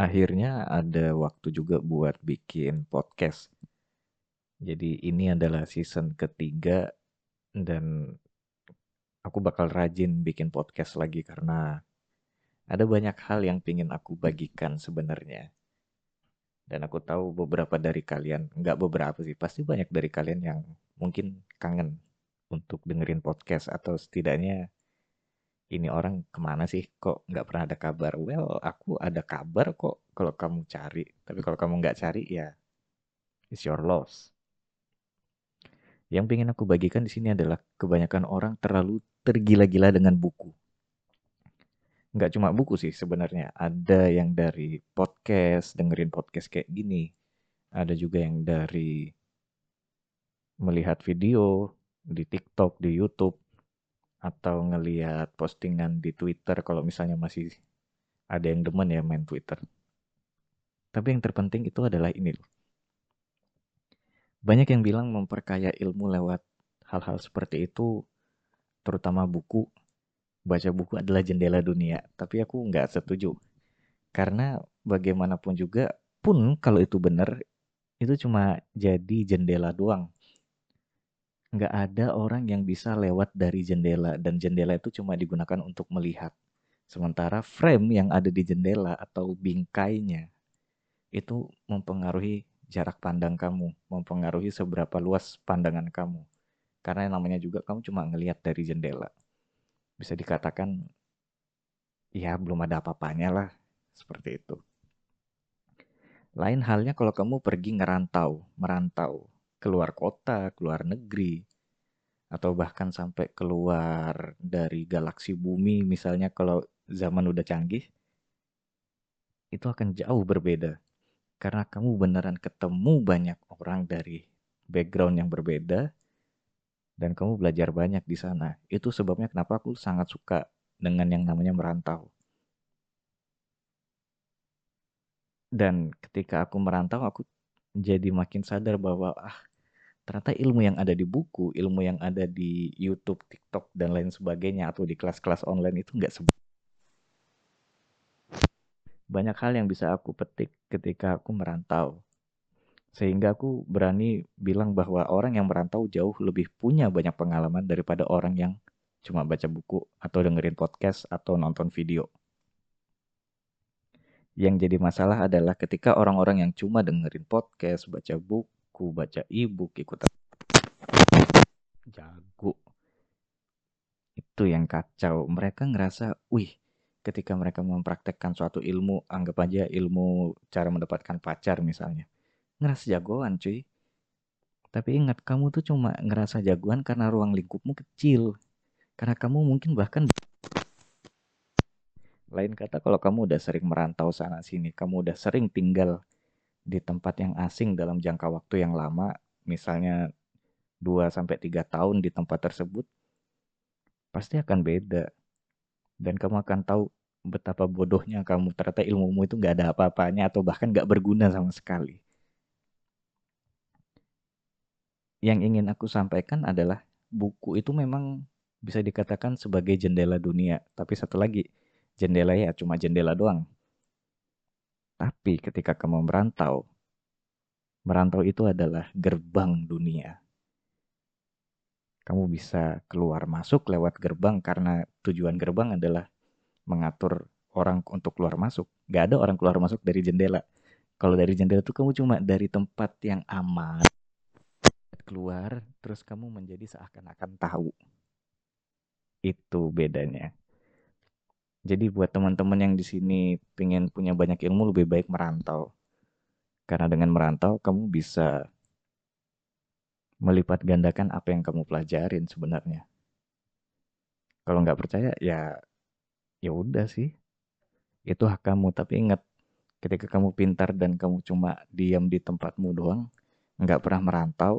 Akhirnya ada waktu juga buat bikin podcast. Jadi ini adalah season ketiga dan aku bakal rajin bikin podcast lagi karena ada banyak hal yang pingin aku bagikan sebenarnya. Dan aku tahu beberapa dari kalian, nggak beberapa sih, pasti banyak dari kalian yang mungkin kangen untuk dengerin podcast atau setidaknya ini orang ke mana sih? Kok nggak pernah ada kabar? Well aku ada kabar kok kalau kamu cari. Tapi kalau kamu nggak cari ya it's your loss. Yang pengen aku bagikan di sini adalah kebanyakan orang terlalu tergila-gila dengan buku. Nggak cuma buku sih sebenarnya. Ada yang dari podcast dengerin podcast kayak gini. Ada juga yang dari melihat video di TikTok di YouTube atau ngeliat postingan di Twitter kalau misalnya masih ada yang demen ya main Twitter. Tapi yang terpenting itu adalah ini loh. Banyak yang bilang memperkaya ilmu lewat hal-hal seperti itu, terutama buku. Baca buku adalah jendela dunia, tapi aku nggak setuju. Karena bagaimanapun juga, pun kalau itu benar, itu cuma jadi jendela doang nggak ada orang yang bisa lewat dari jendela dan jendela itu cuma digunakan untuk melihat. Sementara frame yang ada di jendela atau bingkainya itu mempengaruhi jarak pandang kamu, mempengaruhi seberapa luas pandangan kamu. Karena yang namanya juga kamu cuma ngelihat dari jendela. Bisa dikatakan ya belum ada apa-apanya lah seperti itu. Lain halnya kalau kamu pergi ngerantau, merantau keluar kota, keluar negeri, atau bahkan sampai keluar dari galaksi bumi, misalnya kalau zaman udah canggih, itu akan jauh berbeda. Karena kamu beneran ketemu banyak orang dari background yang berbeda, dan kamu belajar banyak di sana. Itu sebabnya kenapa aku sangat suka dengan yang namanya merantau. Dan ketika aku merantau, aku jadi makin sadar bahwa ah ternyata ilmu yang ada di buku, ilmu yang ada di YouTube, TikTok, dan lain sebagainya, atau di kelas-kelas online itu nggak sebut. Banyak hal yang bisa aku petik ketika aku merantau. Sehingga aku berani bilang bahwa orang yang merantau jauh lebih punya banyak pengalaman daripada orang yang cuma baca buku atau dengerin podcast atau nonton video. Yang jadi masalah adalah ketika orang-orang yang cuma dengerin podcast, baca buku, buku, baca e-book, ikutan jago. Itu yang kacau. Mereka ngerasa, wih, ketika mereka mempraktekkan suatu ilmu, anggap aja ilmu cara mendapatkan pacar misalnya. Ngerasa jagoan cuy. Tapi ingat, kamu tuh cuma ngerasa jagoan karena ruang lingkupmu kecil. Karena kamu mungkin bahkan lain kata kalau kamu udah sering merantau sana sini, kamu udah sering tinggal di tempat yang asing dalam jangka waktu yang lama, misalnya 2 sampai 3 tahun di tempat tersebut, pasti akan beda. Dan kamu akan tahu betapa bodohnya kamu ternyata ilmumu itu nggak ada apa-apanya atau bahkan nggak berguna sama sekali. Yang ingin aku sampaikan adalah buku itu memang bisa dikatakan sebagai jendela dunia. Tapi satu lagi, jendela ya cuma jendela doang. Tapi ketika kamu merantau, merantau itu adalah gerbang dunia. Kamu bisa keluar masuk lewat gerbang karena tujuan gerbang adalah mengatur orang untuk keluar masuk. Gak ada orang keluar masuk dari jendela. Kalau dari jendela itu kamu cuma dari tempat yang aman. Keluar, terus kamu menjadi seakan-akan tahu. Itu bedanya. Jadi buat teman-teman yang di sini pengen punya banyak ilmu lebih baik merantau. Karena dengan merantau kamu bisa melipat gandakan apa yang kamu pelajarin sebenarnya. Kalau nggak percaya ya ya udah sih. Itu hak kamu, tapi ingat ketika kamu pintar dan kamu cuma diam di tempatmu doang, nggak pernah merantau,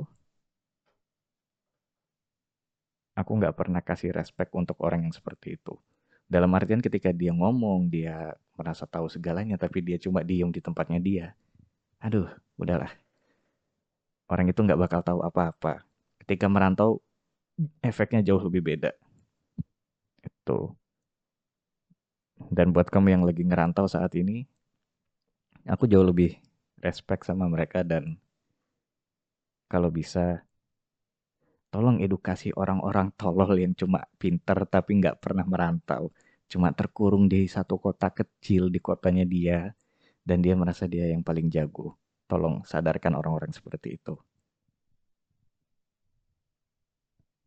aku nggak pernah kasih respect untuk orang yang seperti itu. Dalam artian ketika dia ngomong, dia merasa tahu segalanya, tapi dia cuma diem di tempatnya dia. Aduh, udahlah. Orang itu nggak bakal tahu apa-apa. Ketika merantau, efeknya jauh lebih beda. Itu. Dan buat kamu yang lagi ngerantau saat ini, aku jauh lebih respect sama mereka dan kalau bisa tolong edukasi orang-orang tolol yang cuma pinter tapi nggak pernah merantau. Cuma terkurung di satu kota kecil di kotanya dia dan dia merasa dia yang paling jago. Tolong sadarkan orang-orang seperti itu